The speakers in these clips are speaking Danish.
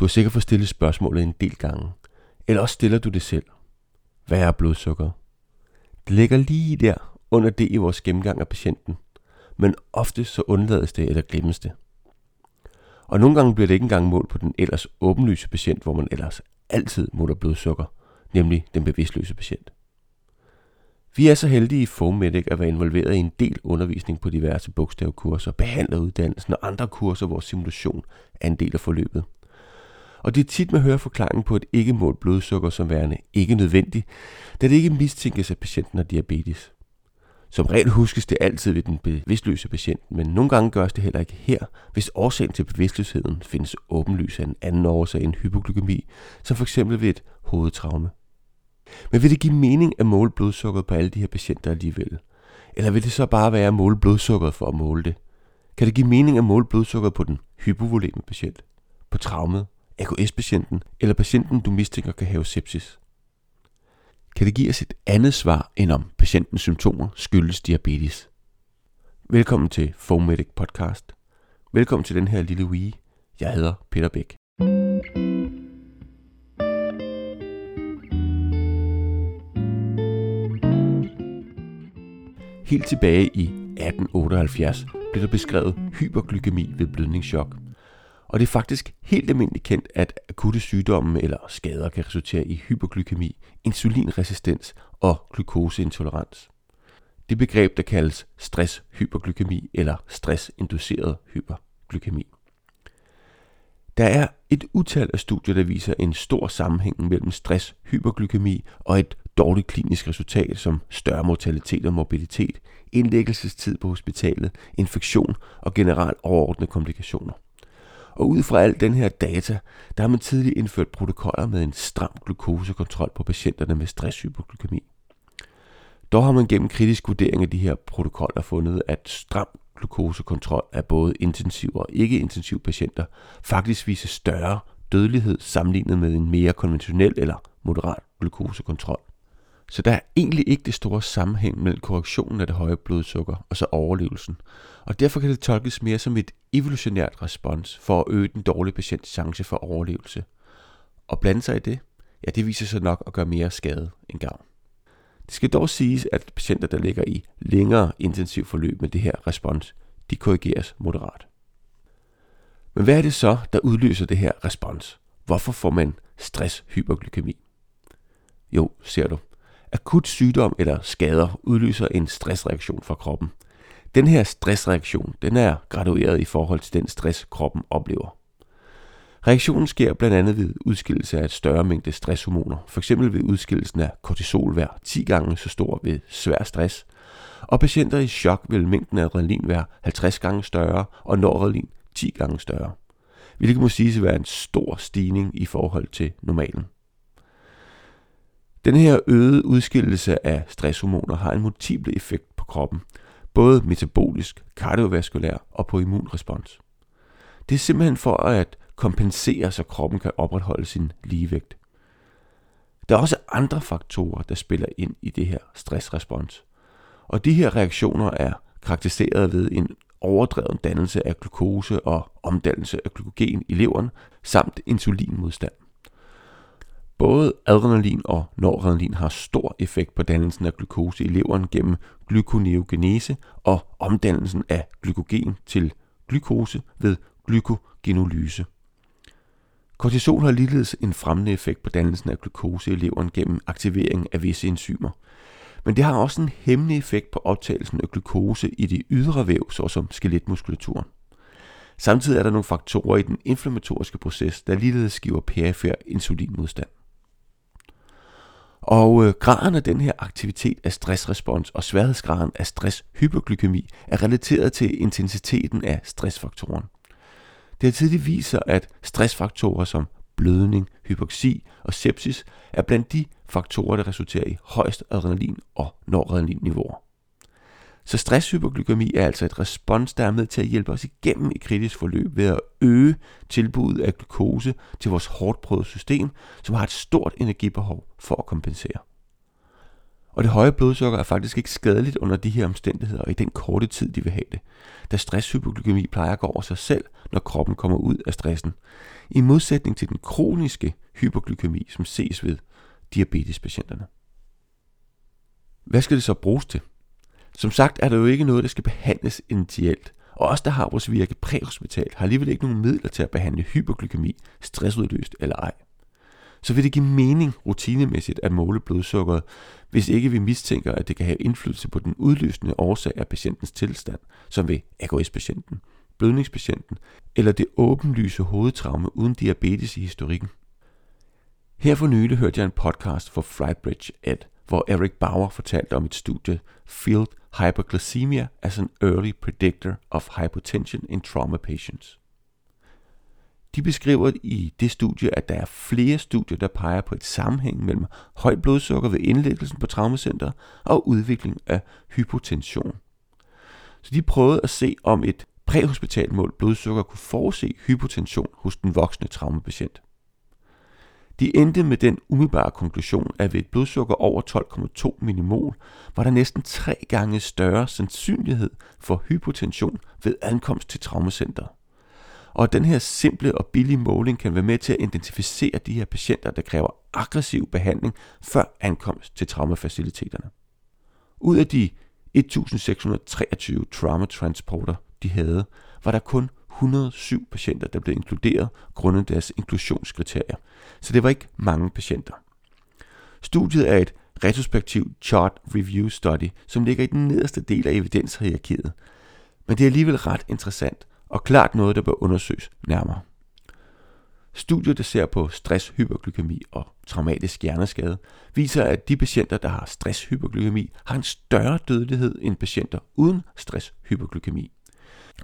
Du har sikkert fået stillet spørgsmålet en del gange. Eller også stiller du det selv. Hvad er blodsukker? Det ligger lige der under det i vores gennemgang af patienten. Men ofte så undlades det eller glemmes det. Og nogle gange bliver det ikke engang målt på den ellers åbenlyse patient, hvor man ellers altid måler blodsukker, nemlig den bevidstløse patient. Vi er så heldige i Fomedic at være involveret i en del undervisning på diverse bogstavkurser, behandleruddannelsen og andre kurser, hvor simulation er en del af forløbet. Og det er tit, man hører forklaringen på et ikke målt blodsukker som værende ikke nødvendigt, da det ikke mistænkes, at patienten har diabetes. Som regel huskes det altid ved den bevidstløse patient, men nogle gange gøres det heller ikke her, hvis årsagen til bevidstløsheden findes åbenlys af en anden årsag end hypoglykemi, som f.eks. ved et hovedtraume. Men vil det give mening at måle blodsukkeret på alle de her patienter alligevel? Eller vil det så bare være at måle blodsukkeret for at måle det? Kan det give mening at måle blodsukkeret på den hypovoleme patient? På traumet? AKS-patienten? Eller patienten, du mistænker kan have sepsis? Kan det give os et andet svar, end om patientens symptomer skyldes diabetes? Velkommen til Fomedic Podcast. Velkommen til den her lille wee. Jeg hedder Peter Bæk. Helt tilbage i 1878 blev der beskrevet hyperglykemi ved blødningschok. Og det er faktisk helt almindeligt kendt, at akutte sygdomme eller skader kan resultere i hyperglykemi, insulinresistens og glukoseintolerans. Det begreb, der kaldes stresshyperglykemi eller stressinduceret hyperglykemi. Der er et utal af studier, der viser en stor sammenhæng mellem stresshyperglykemi og et dårligt klinisk resultat som større mortalitet og morbiditet, indlæggelsestid på hospitalet, infektion og generelt overordnede komplikationer. Og ud fra al den her data, der har man tidligt indført protokoller med en stram glukosekontrol på patienterne med stresshypoglykemi. Dog har man gennem kritisk vurdering af de her protokoller fundet, at stram glukosekontrol af både intensiv og ikke-intensiv patienter faktisk viser større dødelighed sammenlignet med en mere konventionel eller moderat glukosekontrol. Så der er egentlig ikke det store sammenhæng mellem korrektionen af det høje blodsukker og så overlevelsen. Og derfor kan det tolkes mere som et evolutionært respons for at øge den dårlige patients chance for overlevelse. Og blande sig i det, ja det viser sig nok at gøre mere skade end gavn. Det skal dog siges, at patienter, der ligger i længere intensiv forløb med det her respons, de korrigeres moderat. Men hvad er det så, der udløser det her respons? Hvorfor får man stresshyperglykemi? Jo, ser du. Akut sygdom eller skader udløser en stressreaktion fra kroppen. Den her stressreaktion den er gradueret i forhold til den stress, kroppen oplever. Reaktionen sker blandt andet ved udskillelse af et større mængde stresshormoner, f.eks. ved udskillelsen af kortisol hver 10 gange så stor ved svær stress, og patienter i chok vil mængden af adrenalin være 50 gange større og noradrenalin 10 gange større, hvilket må siges at være en stor stigning i forhold til normalen. Den her øgede udskillelse af stresshormoner har en multiple effekt på kroppen, både metabolisk, kardiovaskulær og på immunrespons. Det er simpelthen for at kompensere, så kroppen kan opretholde sin ligevægt. Der er også andre faktorer, der spiller ind i det her stressrespons. Og de her reaktioner er karakteriseret ved en overdreven dannelse af glukose og omdannelse af glykogen i leveren, samt insulinmodstand. Både adrenalin og noradrenalin har stor effekt på dannelsen af glukose i leveren gennem glykoneogenese og omdannelsen af glykogen til glukose ved glykogenolyse. Kortisol har ligeledes en fremmende effekt på dannelsen af glukose i leveren gennem aktivering af visse enzymer. Men det har også en hæmmende effekt på optagelsen af glukose i det ydre væv, såsom skeletmuskulaturen. Samtidig er der nogle faktorer i den inflammatoriske proces, der ligeledes giver perifer insulinmodstand. Og øh, graden af den her aktivitet af stressrespons og sværhedsgraden af stresshypoglykemi er relateret til intensiteten af stressfaktoren. Det har tidligt vist sig, at stressfaktorer som blødning, hypoxi og sepsis er blandt de faktorer, der resulterer i højst adrenalin og noradrenalinniveauer. Så stresshyperglykemi er altså et respons, der er med til at hjælpe os igennem et kritisk forløb ved at øge tilbuddet af glukose til vores hårdt prøvede system, som har et stort energibehov for at kompensere. Og det høje blodsukker er faktisk ikke skadeligt under de her omstændigheder og i den korte tid, de vil have det. Da stresshypoglykemi plejer at gå over sig selv, når kroppen kommer ud af stressen. I modsætning til den kroniske hypoglykemi, som ses ved diabetespatienterne. Hvad skal det så bruges til? Som sagt er der jo ikke noget, der skal behandles initialt, og os, der har vores virke præhospitalt, har alligevel ikke nogen midler til at behandle hyperglykemi, stressudløst eller ej. Så vil det give mening rutinemæssigt at måle blodsukkeret, hvis ikke vi mistænker, at det kan have indflydelse på den udløsende årsag af patientens tilstand, som ved AKS-patienten, blødningspatienten eller det åbenlyse hovedtraume uden diabetes i historikken. Her for nylig hørte jeg en podcast for Flybridge Ed, hvor Eric Bauer fortalte om et studie, Field Hyperglycemia as an Early Predictor of Hypotension in Trauma Patients. De beskriver i det studie, at der er flere studier, der peger på et sammenhæng mellem højt blodsukker ved indlæggelsen på traumacenter og udvikling af hypotension. Så de prøvede at se, om et præhospitalmål blodsukker kunne forudse hypotension hos den voksne traumapatient. De endte med den umiddelbare konklusion, at ved et blodsukker over 12,2 millimol var der næsten tre gange større sandsynlighed for hypotension ved ankomst til traumacenter. Og den her simple og billige måling kan være med til at identificere de her patienter, der kræver aggressiv behandling før ankomst til traumafaciliteterne. Ud af de 1623 traumatransporter, de havde, var der kun 107 patienter, der blev inkluderet grundet deres inklusionskriterier. Så det var ikke mange patienter. Studiet er et retrospektiv chart review study, som ligger i den nederste del af evidenshierarkiet. Men det er alligevel ret interessant, og klart noget, der bør undersøges nærmere. Studier, der ser på stresshyperglykemi og traumatisk hjerneskade, viser, at de patienter, der har stresshyperglykemi, har en større dødelighed end patienter uden stresshyperglykemi.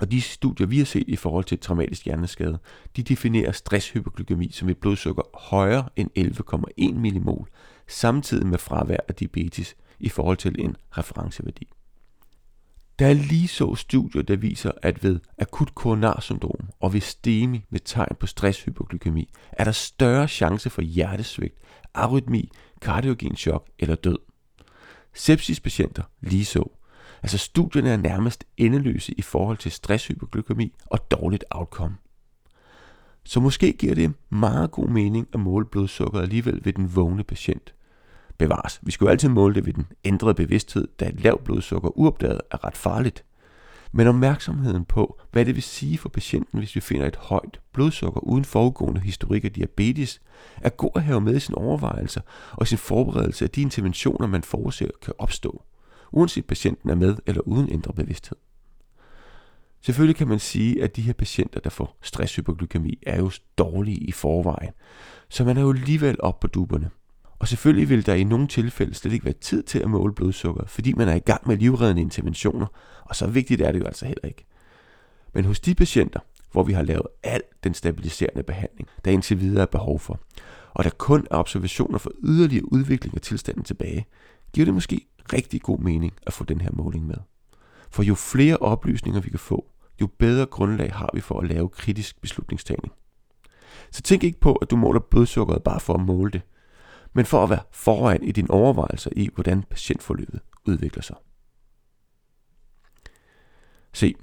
Og de studier, vi har set i forhold til traumatisk hjerneskade, de definerer stresshypoglykemi som et blodsukker højere end 11,1 millimol, samtidig med fravær af diabetes i forhold til en referenceværdi. Der er lige så studier, der viser, at ved akut koronarsyndrom og ved STEMI med tegn på stresshypoglykemi, er der større chance for hjertesvigt, arytmi, kardiogen chok eller død. Sepsispatienter lige så. Altså studierne er nærmest endeløse i forhold til stresshypoglykemi og dårligt outcome. Så måske giver det meget god mening at måle blodsukker alligevel ved den vågne patient. Bevares, vi skal jo altid måle det ved den ændrede bevidsthed, da et lavt blodsukker uopdaget er ret farligt. Men opmærksomheden på, hvad det vil sige for patienten, hvis vi finder et højt blodsukker uden forudgående historik af diabetes, er god at have med i sin overvejelser og sin forberedelse af de interventioner, man forudser kan opstå uanset patienten er med eller uden indre bevidsthed. Selvfølgelig kan man sige, at de her patienter, der får stresshypoglykemi, er jo dårlige i forvejen, så man er jo alligevel op på duberne. Og selvfølgelig vil der i nogle tilfælde slet ikke være tid til at måle blodsukker, fordi man er i gang med livreddende interventioner, og så vigtigt er det jo altså heller ikke. Men hos de patienter, hvor vi har lavet al den stabiliserende behandling, der indtil videre er behov for, og der kun er observationer for yderligere udvikling af tilstanden tilbage, giver det måske rigtig god mening at få den her måling med. For jo flere oplysninger vi kan få, jo bedre grundlag har vi for at lave kritisk beslutningstagning. Så tænk ikke på, at du måler blodsukkeret bare for at måle det, men for at være foran i dine overvejelser i, hvordan patientforløbet udvikler sig. Se,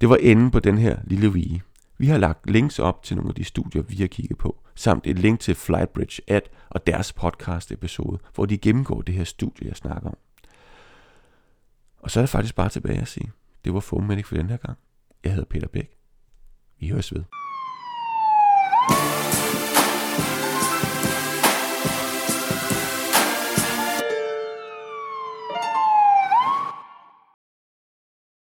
det var enden på den her lille vige. Vi har lagt links op til nogle af de studier, vi har kigget på, samt et link til Flightbridge Ad og deres podcast episode, hvor de gennemgår det her studie, jeg snakker om. Og så er det faktisk bare tilbage at sige, det var Foam for den her gang. Jeg hedder Peter Bæk. Vi høres ved.